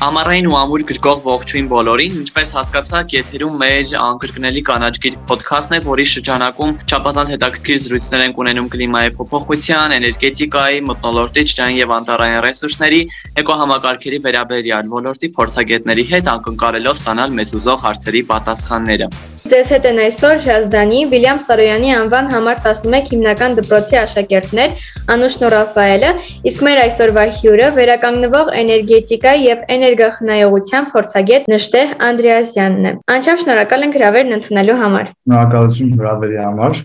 Ամառային ու ամուր գրկող ողջույն բոլորին, ինչպես հասկացաք, եթերում մեր անկրկնելի կանաչ գիր ոդքասթն է, որի շրջանակում չափազանց հետաքրքիր զրույցներ ենք ունենում կլիմայի փոփոխության, էներգետիկայի, մթնոլորտի, ջրային եւ անտառային ռեսուրսների, էկոհամակարգերի վերաբերյալ ոլորտի փորձագետների հետ անկնկարելով ստանալ մեզ ուզող հարցերի պատասխանները։ Ձեզ հետ են այսօր Ժազդանի, Վիլյամ Սարոյանի անվան համար 11 հիմնական դպրոցի աշակերտներ Անուշն ու Ռաֆայելը, իսկ մեր այսօրվա հյուրը վերականգնվող էներգետիկայի եւ էներգախնայողության փորձագետ Նշտե Անդրեասյանն է։ Անչափ շնորհակալ ենք հրավերն ընդունելու համար։ Շնորհակալություն հրավերի համար։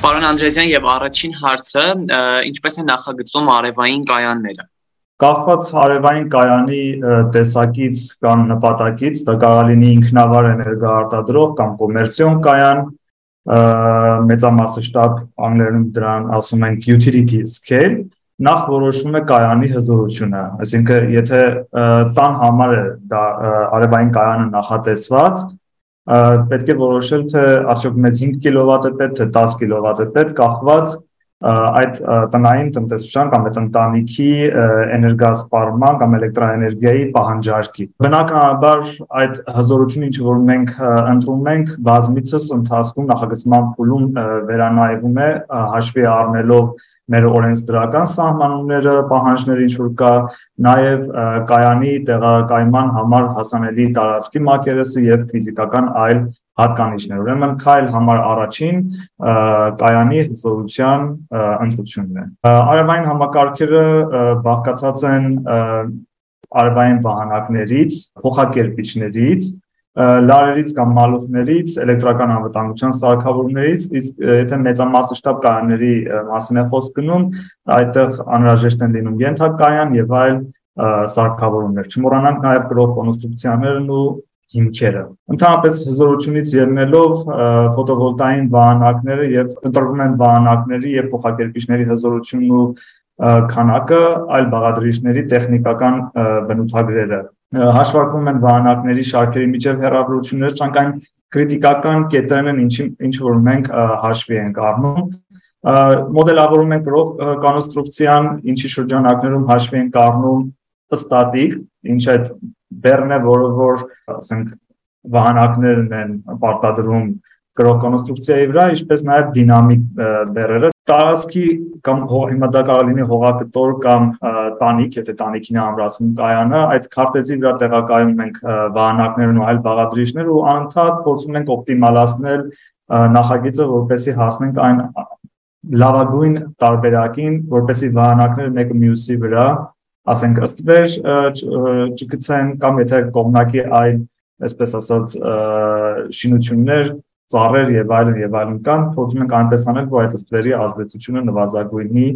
Պարոն Անդրեասյան եւ առաջին հարցը, ինչպես է նախագծում արևային կայանները։ Կախված հարևային կայանի տեսակից կամ նպատակից, դա կարող լինի ինքնավար էներգոարտադրող կամ կոմերցիոն կայան, մեծամասշտաբ անգլերեն դրան ասում են utility scale, նախ որոշվում է կայանի հզորությունը, այսինքն եթե տան համար է դա արևային կայանը նախատեսված, պետք է որոշել թե արդյոք մեզ 5 կիլովատ է պետք, թե 10 կիլովատ է պետք, կախված այդ տնային տնտեսության կամ այդ ընտանիքի էներգասպառման կամ էլեկտրաէներգիայի պահանջարկի։ Բնականաբար այդ հզորությունը ինչ որ մենք ընտրում ենք բազմիցս ընթացքում նախագծման փուլում վերանայվում է հաշվի առնելով մեր օրենսդրական սահմանումները, պահանջները ինչ որ կա, նաև կայանի տեղակայման համար հասանելի տարածքի մակերեսը եւ ֆիզիկական այլ հատկանիշներ։ Ուրեմն քայլ համար առաջին կայանի հզորության ընտրությունն է։ Արևային համակարգերը բաղկացած են արևային վահանակներից, փոխակերպիչներից, լարերից կամ մալուխներից, էլեկտրական անվտանգության սարքավորումներից, իսկ եթե մեծամասշտաբ կայանների մասին է խոսք գնում, այդտեղ անհրաժեշտ են լինում ենթակայան եւ այլ սարքավորումներ։ Չմոռանանք նաեւ գրող կոնստրուկցիաներն ու հիմքերը։ Ընդհանրապես հզորությունից ելնելով ֆոտովոլտային վահանակները եւ ընտրվում են վահանակների եւ փոխակերպիչների հզորությունն ու քանակը այլ բաղադրիչների տեխնիկական բնութագրերը հաշվարկվում են վահանակների շարքերի միջև հեռավորությունները սրանք այն քրիտիկական կետերն են ինչ ինչ որ մենք հաշվի ենք առնում մոդելավորում ենք կոնստրուկցիան ինչի շրջանակներում հաշվի ենք առնում ստատիկ ինչ այդ բեռն է, որը որ, ասենք, վահանակներն են պարտադրում գրող կոնստրուկցիայի վրա, ինչպես նաև դինամիկ բեռերը տարածքի կամ հիմա դա կարող լինի հողակտոր կամ տանիք, եթե տանիքին է ամրացվում կայանը, այդ քարտեզի վրա տեղակայում ենք վահանակներն ու այլ բաղադրիչներ ու անդադ փորձում ենք օպտիմալացնել նախագիծը, որպեսզի հասնենք այն լավագույն տարբերակին, որպեսզի վահանակները մեկը մյուսի վրա ասենք ըստ վեր չգցեն կամ եթե կողմնակի այլ այսպես ասած շինություններ ծառեր եւ այլն եւ այլն կան փորձում ենք այնպես անել որ այդ ըստվերի ազդեցությունը նվազագույնի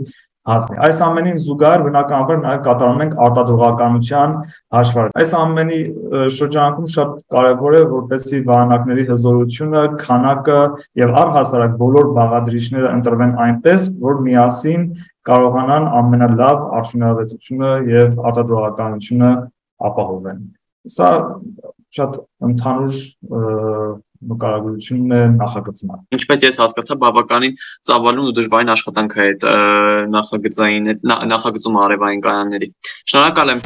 հասնի այս ամենին զուգահեռ բնականաբար նաեւ կատարում ենք արտադրողականության հաշվարկ այս ամենի շրջանակում շատ կարեւոր է որպեսզի վահանակների հզորությունը քանակը եւ առհասարակ բոլոր բաղադրիչները ընտրվեն այնպես որ միասին կարողանան ամենալավ արդյունավետությունը եւ արտադրողականությունը ապահովեն։ Սա շատ ընդհանուր նկարագրությունն է նախագծման։ Ինչպես ես հասկացա, բավականին ծավալուն ու դժվարին աշխատանք է այդ նախագծային նախագծում արևային կայանների։ Շնորհակալ եմ։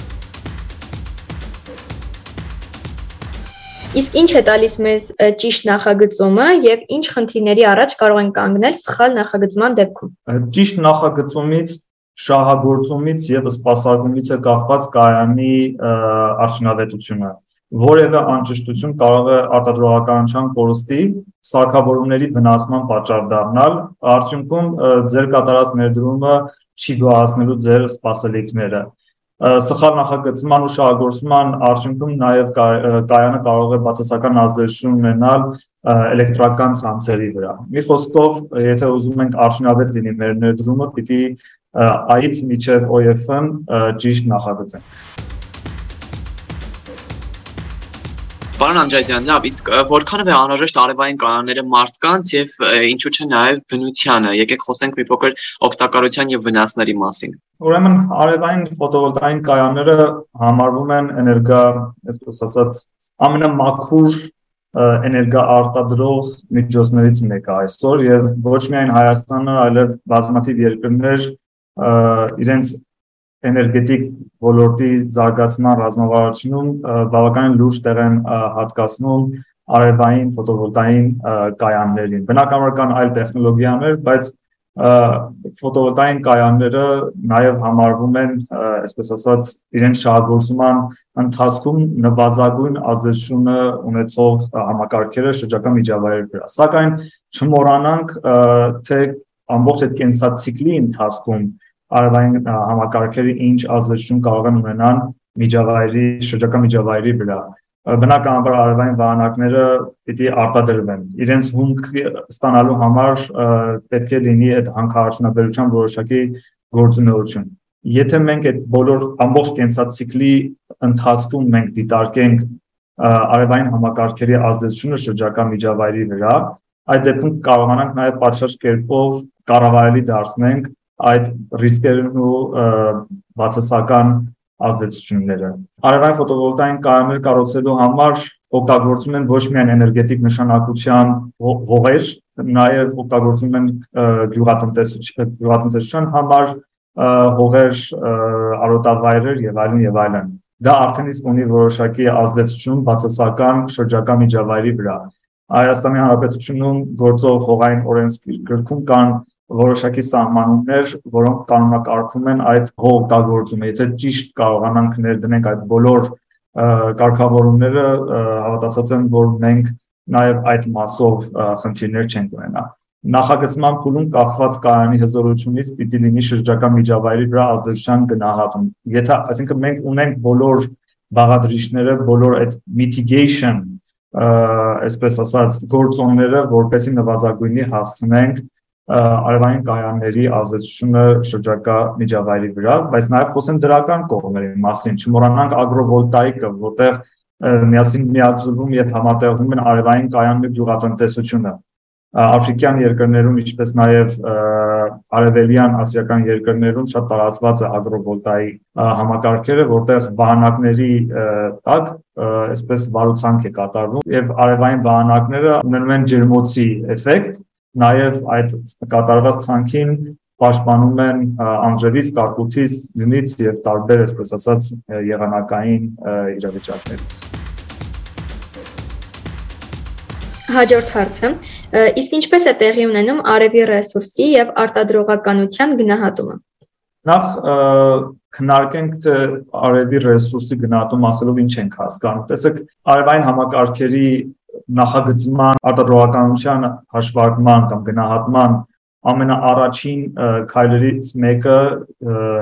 Իսկ ինչ է տալիս մեզ ճիշտ նախագծումը եւ ինչ խնդիրների առաջ կարող են կանգնել սխալ նախագծման դեպքում։ Ճիշտ նախագծումից շահագործումից եւ սպասարկումից է կախված կայանի արդյունավետությունը որևէ անճշտություն կարող է արտադրողականության կորստի սարքավորումների վնասման պատճառ դառնալ արդյունքում ձեր կատարած ներդրումը չի գոհացնելու ձեր սպասելիքները սխալ նախագծման ու շահագործման արդյունքում նաև կայանը կարող է բացասական ազդեցություն ունենալ էլեկտրական ցանցերի վրա։ Մի խոսքով, եթե ուզում ենք արդյունավետ լինի մեր ներդրումը, պիտի այից միջև OF-ն ճիշտ նախագծենք։ Պարոն Անդրեասյան, լավ, իսկ որքանով է անհրաժեշտ արևային կանոնները մարդկանց եւ ինչու՞ չէ նաեւ բնությանը։ Եկեք խոսենք մի փոքր օգտակարության եւ վնասների մասին։ Ուրեմն արևային ֆոտովոլտային կայանները համարվում են էներգա, այսպես ասած, ամենամաքուր էներգա արտադրող միջոցներից մեկը այսօր եւ ոչ միայն Հայաստանը, այլև բազմաթիվ երկրներ իրենց էներգետիկ ոլորտի զարգացման ռազմավարությունում բավականին լուրջ տեղ են հատկացնում արևային ֆոտովոլտային կայաններին։ Բնականաբար կան այլ տեխնոլոգիաներ, բայց ֆոտովոլտային կայանները նաև համարվում են, այսպես ասած, իրենց շահագործման ընթացքում նվազագույն ազդեցությունը ունեցող համակարգերը շրջակա միջավայրի վրա։ Սակայն չմոռանանք, թե ամբողջ այդ կենսացիկլի ընթացքում արևային համակարգերը ինչ ազդեցություն կարող են ունենալ միջավայրի շրջակա միջավայրի վրա բնականաբար արևային վահանակները պիտի արտադրվեն։ Իրենց հումք ստանալու համար պետք է լինի այդ հանքարդյունաբերության որոշակի գործունեություն։ Եթե մենք այդ բոլոր ամբողջ կենսացիկլի ընթացքում մենք դիտարկենք արևային համակարգերի ազդեցությունը շրջակա միջավայրի վրա, այդ դեպքում կարողանանք նաև պատշաճ կերպով կառավարելի դարձնենք այդ ռիսկերն ու բացասական ազդեցությունները։ Արևային ֆոտովոլտային կայաններ կառուցելու համար օգտագործում են ոչ միայն էներգետիկ նշանակության հողեր, նաև օգտագործում են գյուղատնտեսության գյուղատնտեսության համար հողեր, արոտավայրեր եւ այլն եւ այլն։ Դա արդեն իսկ ունի որոշակի ազդեցություն բացասական շրջակա միջավայրի վրա։ Հայաստանի Հանրապետությունում գործող հողային օրենսգրքում կան որոշակի սահմանումներ, որոնք կանոնակարգում են այդ հողօգտագործումը։ Եթե ճիշտ կարողանանք ներդնենք այդ բոլոր կարգավորումները, հավատացած եմ, որ մենք նաև այդ մասով խնդիրներ չենք ունենա։ Նախագծման փուլում կախված կայանի հզորությունից պիտի լինի շրջակա միջավայրի վրա ազդեցության գնահատում։ Եթե, այսինքն մենք ունենք բոլոր բաղադրիչները, բոլոր այդ mitigation, այսպես ասած, գործոնները, որպեսի նվազագույնի հասցնենք արևային կայանների ազդեցությունը շրջակա միջավայրի վրա, բայց նաև խոսեմ դրական կողմերի մասին, չմոռանանք ագրովոլտաիկը, որտեղ միասին միաձուլվում եւ համատեղվում են արևային կայանների գյուղատնտեսությունը աֆրիկյան երկրներում ինչպես նաև արևելյան ասիական երկրներում շատ տարածված է ագրովոլտայի համակարգերը, որտեղ վահանակների տակ այսպես վարուցանք է կատարվում եւ արևային վահանակները ունենում են ջերմոցի էֆեկտ, նաև այդ կատարված ցանքին պաշտպանում են անձրևից, կարկուտից, ձյունից եւ տարբեր, այսպես ասած, եղանակային իրավիճակներից։ Հաջորդ հարցը. իսկ ինչպես է տեղի ունենում արևի ռեսուրսի եւ արտադրողականության գնահատումը։ Նախ քննարկենք թե արևի ռեսուրսի գնահատում ասելով ինչ ենք հասկանում։ Տեսեք, արևային համակարգերի նախագծման արտադրողականության հաշվարկման կամ գնահատման ամենաառաջին քայլերից մեկը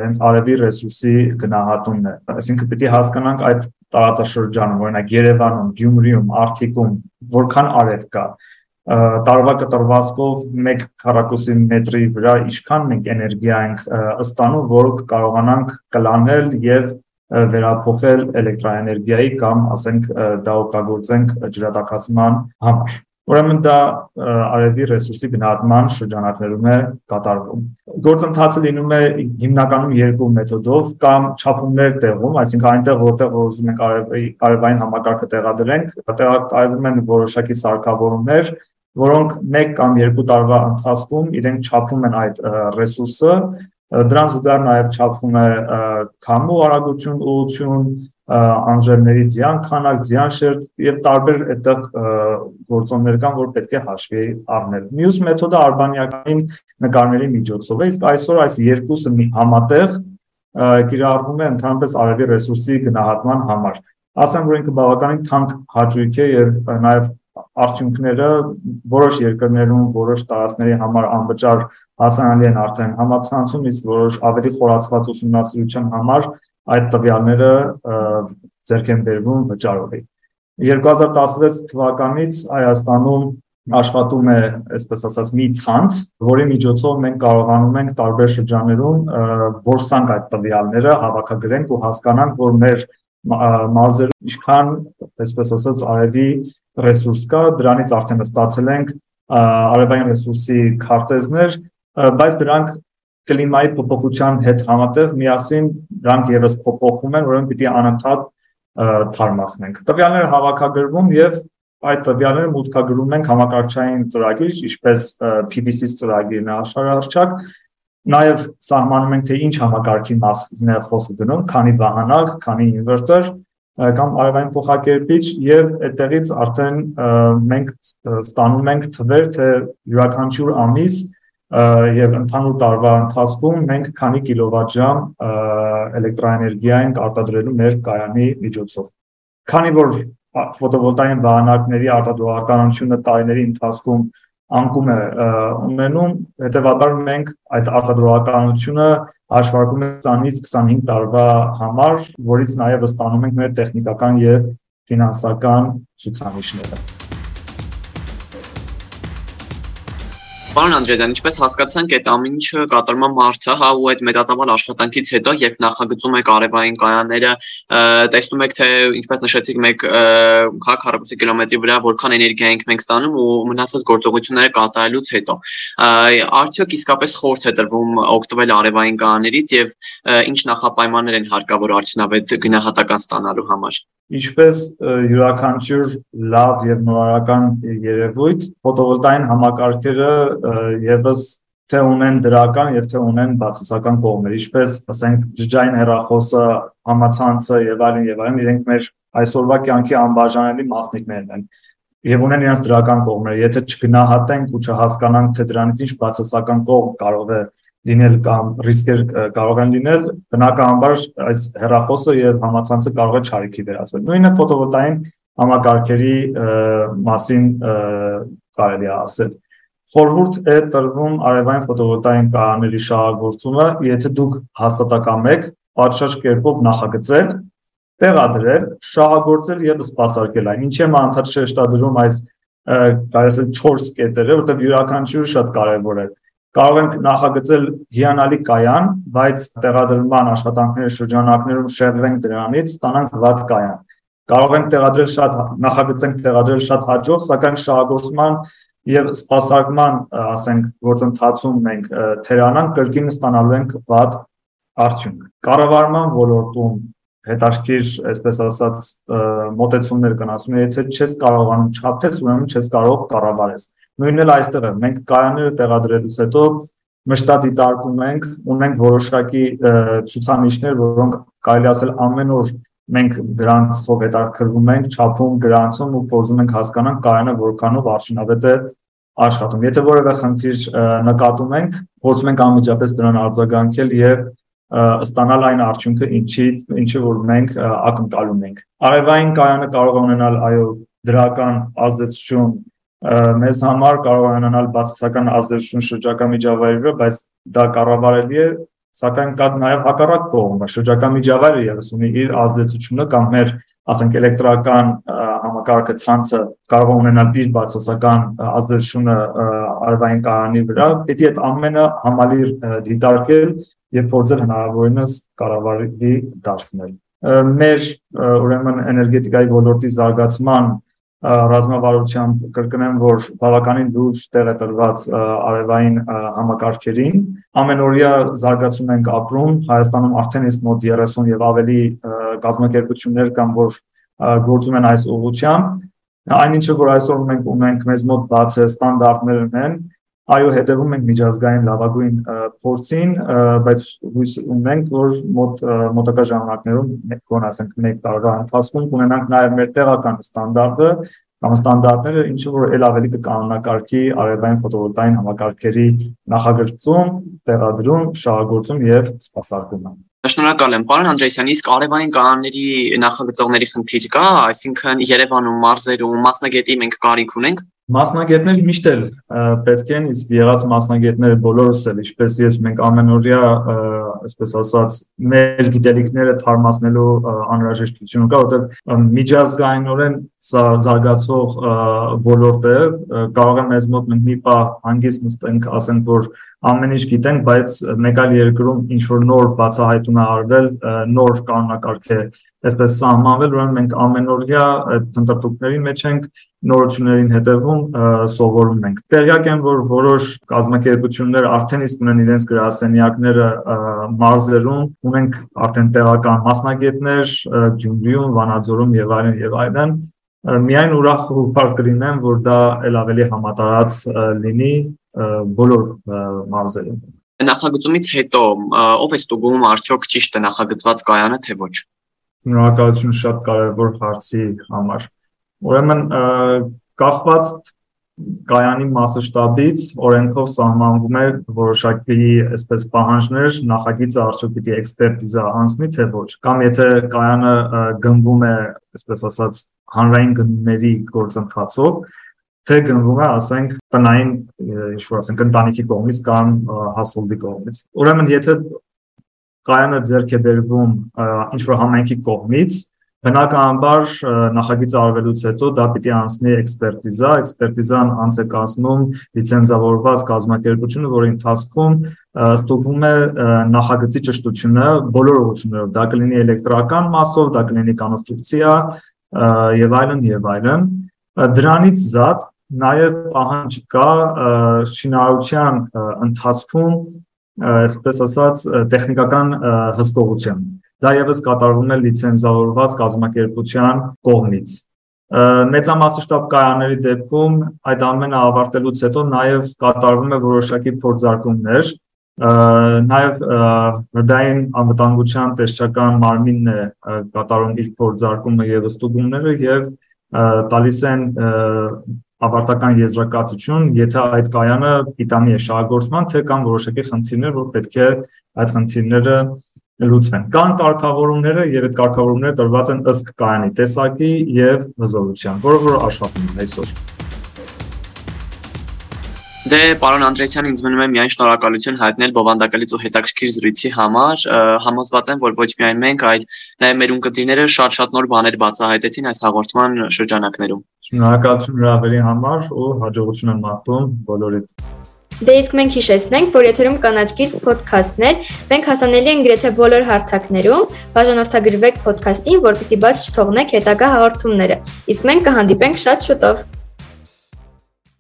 հենց արևի ռեսուրսի գնահատումն է։ Այսինքն է հասկանանք այդ տարածաշրջանում, օրինակ Երևանում, Գյումրիում, Արթիկում որքան արև կա տարվա կտրվածքով 1 քառակուսի մետրի վրա ինչքան մենք էներգիա ենք ստանում, որ կարողանանք կլանել եւ վերափոխել էլեկտրաէներգիայի կամ ասենք դա օգտագործենք ջրատակացման համար։ Ուրեմն դա արևի ռեսուրսի գնահատման շրջանակներում է կատարվում։ Գործընթացը լինում է հիմնականում երկու մեթոդով կամ չափումներ տեղում, այսինքն այնտեղ որտեղ որ ուզում ենք արևային համակարգը տեղադրենք, տեղակայվում են որոշակի սարքավորումներ, որոնք 1 կամ 2 տարվա ընթացքում իրենք չափում են այդ ռեսուրսը Դրան զուգահեռ նաև չափվում է քամու արագություն, ուղղություն, անձրևների ձյան քանակ, ձյան շերտ եւ տարբեր այդտեղ գործոններ կան, որ պետք է հաշվի առնել։ Մյուս մեթոդը արբանյակային նկարների միջոցով է, իսկ այսօր այս երկուսը համատեղ կիրառվում է ընդհանրապես արևի ռեսուրսի գնահատման համար։ Ասեմ, որ ինքը բավականին թանկ հաճույք է եւ նաեւ արդյունքները որոշ երկրներում, որոշ տարածքների համար անվճար հասանելի են արդեն համացանցում, իսկ որոշ ավելի խորացված ուսումնասիրության համար այդ տվյալները ձեռք են բերվում վճարովի։ 2016 թվականից Հայաստանում աշխատում է, այսպես ասած, մի ցանց, որի միջոցով մենք կարողանում ենք տարբեր շրջաններում որսանք այդ տվյալները, հավաքագրենք ու հասկանանք, որ մեր մարզերում ինչքան, այսպես ասած, արևի ռեսուրս կա, դրանից արդեն ստացել ենք արևային ռեսուրսի քարտեզներ, բայց դրանք կլիմայի փոփոխության հետ համատեղ միասին դրանք եւս փոփոխում են, ուրեմն պիտի անընդհատ թարմացնենք։ Տվյալները հավաքագրվում եւ այդ տվյալները մուտքագրում ենք համակարգչային ծրագիր, ինչպես PVC ծրագիրն է աշխարհարչակ, Նաև սահմանում ենք թե ինչ համակարգի մասն է խոսքը գնում, քանի վահանակ, քանի ինվերտոր կամ արևային փոխակերպիչ եւ այդտեղից արդեն մենք ստանում ենք թվեր թե յուրաքանչյուր ամիս եւ ընդհանուր տարվա ընթացքում մենք քանի կիլովատժամ էլեկտրոէներգիա ենք արտադրելու մեր կայանի միջոցով։ Քանի որ ֆոտովոլտային վահանակների արտադրողականությունը տարիների ընթացքում անկում է ունենում, հետեւաբար մենք այդ արտադրողականությունը հաշվարկում ենք 20-ից 25 տարվա համար, որից նաև ստանում ենք մեր տեխնիկական եւ ֆինանսական ցուցանիշները։ Պարոն Անդրեյան, ինչպես հասկացանք, այդ ամեն ինչը կատարում է մարդը, հա, ու այդ մեծածավալ աշխատանքից հետո, երբ նախագծում եք արևային կայանները, տեսնում եք, թե ինչպես նշեցիք, մեկ հա 40 կիլոմետրի վրա որքան էներգիա ենք մենք ստանում ու մնացած գործողությունները կատարելուց հետո։ Արդյոք իսկապես խորտ է տրվում օգտվել արևային կայաներից եւ ինչ նախապայմաններ են հարկավոր արդյունավետ գնահատական ստանալու համար։ Ինչպես յուրաքանչյուր լավ եւ նորարարական երևույթ, ֆոտովոլտային համակարգերը եւս թե ունեն դրական եւ թե ունեն բացասական կողմեր, ինչպես ասենք ջջային հեռախոսը, համացանցը եւ այլն եւ այլն, իրենք մեր այսօրվա կյանքի անբաժանելի մասնիկներն են եւ ունեն իրենց դրական կողմերը։ Եթե չգնահատենք ու չհասկանանք, թե դրանից ինչ բացասական կողմ կարող է լինել կամ ռիսկեր կարող են լինել, բնականաբար այս հեռախոսը եւ համացանցը կարող է չարիքի վերածվել։ Նույնը ֆոտովոլտային համակարգերի մասին կարելի է ասել խորհուրդ է տրվում արևային ֆոտովոլտային կայանների շահագործումը, եթե դուք հաստատակամ եք, պատշաճ կերպով նախագծել, տեղադրել, շահագործել եւ սպասարկել այն։ Ինչի՞ եմ անդադ շեշտադրում այս կարելի ասել 4 կետերը, որտեղ յուրաքանչյուրը շատ կարեւոր է։ Կարող ենք նախագծել հիանալի կայան, բայց տեղադրման աշխատանքների շրջանակներում շեղվենք դրանից, ստանանք վատ կայան։ Կարող ենք տեղադրել շատ նախագծենք տեղադրել շատ հաջող, սակայն շահագործման եւ սպասարկման, ասենք, գործընթացում մենք թերանանք կրկին ստանալու ենք վատ արդյունք։ Կառավարման ոլորտում հետաքրքիր, այսպես ասած, մոտեցումներ կան, ասում եմ, եթե չես կարողանում չափես, ուրեմն չես կարող կառավարես։ Նույնն էլ այստեղ է։ Մենք կայանները տեղադրելուց հետո մշտադի տարկում ենք, ունենք որոշակի ցուցանիշներ, որոնք կարելի ասել ամեն օր մենք դրանցով հետաքրվում ենք, չափում, գրանցում ու փորձում ենք հասկանալ կայանը որքանով արդյունավետ է աշխատում։ Եթե որևէ խնդիր նկատում ենք, փորձում ենք անմիջապես դրան արձագանքել եւ ստանալ այն արդյունքը, ինչի ինչը որ մենք ակնկալում ենք։ Արևային կայանը կարող է ունենալ այո դրական ազդեցություն մեզ համար կարող է ունենալ բացասական ազդեցություն շրջակա միջավայրի վրա, բայց դա կառավարելի է սակայն կա նաև հակառակ կողմը, շրջակա միջավայրը եւս ունի իր ազդեցությունը կամ մեր, ասենք, էլեկտրական համակարգը ցանցը կարող ունենալ իր բացասական ազդեցությունը արևային կայանի վրա, պետք է այդ ամենը համալիր դիտարկել եւ փորձել հնարավորինս կառավարելի դարձնել։ Մեր ուրեմն էներգետիկայի ոլորտի զարգացման ռազմավարությամբ կրկնեմ, որ բավականին լուրջ տեղ է տրված արևային համակարգերին։ Ամենօրյա զարգացում ենք ապրում, Հայաստանում արդեն իսկ մոտ 30 եւ ավելի կազմակերպություններ կան, որ գործում են այս ուղղությամբ։ Այնինչը որ այսօր մենք ունենք մեզ մոտ բաց է ստանդարտներն են, այո հետևում ենք միջազգային լավագույն փորձին, բայց հույս ունենք, որ մոտ մոտակա ժամանակներում գոնե ասենք 1 տարվա ընթացքում կունենանք նաև մեր տեղական ստանդարտը կամ ստանդարտները, ինչը որ ել ավելի կկանոնակարգի արևային ֆոտովոլտային համակարգերի նախագծում, տեղադրում, շահագործում եւ սպասարկումը։ Շնորհակալ եմ, պարոն Անդրեյսյան, իսկ արևային կանոնների նախագծողների խնդիր կա, այսինքն Երևանում, մարզերում, մասնագետի մենք կարիք ունենք։ Մասնագետներ միշտ էլ պետք են, իսկ եղած մասնագետները բոլորս էլ, ինչպես ես մենք ամենօրյա, այսպես ասած, մեր գիտելիքները թարմացնելու անհրաժեշտություն կա, որովհետև միջազգայինորեն սա զարգացող ոլորտ է, կարող է մեզ մոտ մենք մի պահ հանգիստ նստենք, ասենք որ ամեն ինչ գիտենք, բայց մեկ այլ երկրում ինչ որ նոր բացահայտում է արվել, նոր կանոնակարգ է այսպես սահմանվել, ուրեմն մենք ամենօրյա այդ ընտրտուկների մեջ ենք նորություններին հետևում սովորում ենք։ Տեղյակ եմ, որ որոշ կազմակերպություններ արդեն իսկ ունեն իրենց գրասենյակները մարզերում, ունենք արդեն տեղական մասնագետներ Գյումրիում, Վանաձորում եւ այլն եւ այլն միայն ուրախ ու բարդ կլինեմ, որ դա ել ավելի համատարած լինի բոլոր մարզերում։ նախագծումից հետո ով է ստուգում արդյոք ճիշտ է նախագծված կայանը թե ոչ։ Շնորհակալություն շատ կարևոր հարցի համար։ Ուրեմն կախված կայանի մասշտաբից օրենքով սահմանվում է որոշակի այսպես պահանջներ նախագիծը արդյոք պիտի էքսպերտիզա անցնի թե ոչ կամ եթե կայանը գնվում է այսպես ասած հանրային գնումների գործընթացով թե գնվում է ասենք տնային ինչ որ ասենք ընտանիքի կողմից կամ հասոլդի կողմից ուրեմն եթե կայանը ձեռք է բերվում ինչ որ համայնքի կողմից Բնականաբար նախագիծը արվելուց հետո դա պիտի անցնի էքսպերտիզա, էքսպերտիզան անց է կազմում լիցենզավորված կազմակերպությունը, որի ընթացքում ստուգվում է նախագծի ճշտությունը բոլոր ուղղություններով։ Դա կլինի էլեկտրական մասով, դա կլինի կոնստրուկցիա եւ այլն եւ այլն։ Դրանից զատ նաև պահանջ կա շինարարության ընթացքում այսպես ասած տեխնիկական հսկողության Դա եւս կատարվում է լիցենզավորված կազմակերպության կողմից։ Մեծամասշտաբ կայանների դեպքում այդ ամենը ավարտելուց հետո նաև կատարվում է որոշակի փորձարկումներ, նաև հրդային անվտանգության տեսչական մարմինն է կատարում իր փորձարկումը եւ ստուգումները եւ տալիս են ավարտական եզրակացություն, եթե այդ կայանը պիտանի է շահագործման, թե կան որոշակի խնդիրներ, որ պետք է այդ խնդիրները լուծվեն։ Կան կարգավորումները եւ այդ կարգավորումները տրված են ըստ կայանի տեսակի եւ հզորության, որը որ աշխատում է այսօր։ Դե պարոն Անդրեասյան, ինձ մնում է միայն շնորհակալություն հայտնել բովանդակալից ու հետաքրքիր զրույցի համար։ Համոզված եմ, որ ոչ միայն մենք, այլ նաև մեր ունկնդիրները շատ-շատ նոր բաներ բացահայտեցին այս հաղորդման շրջանակներում։ Շնորհակալություն հրավերի համար ու հաջողություն եմ մաղթում բոլորիդ։ Դե իսկ մենք հիշեցնենք, որ եթերում կանաչկիտ ոդքասթներ, մենք հասանելի ենք գրեթե բոլոր հարթակներում, բաժանորդագրվեք ոդքասթին, որպեսզի բաց չթողնեք հետագա հաղորդումները։ Իսկ մենք կհանդիպենք շատ շուտով։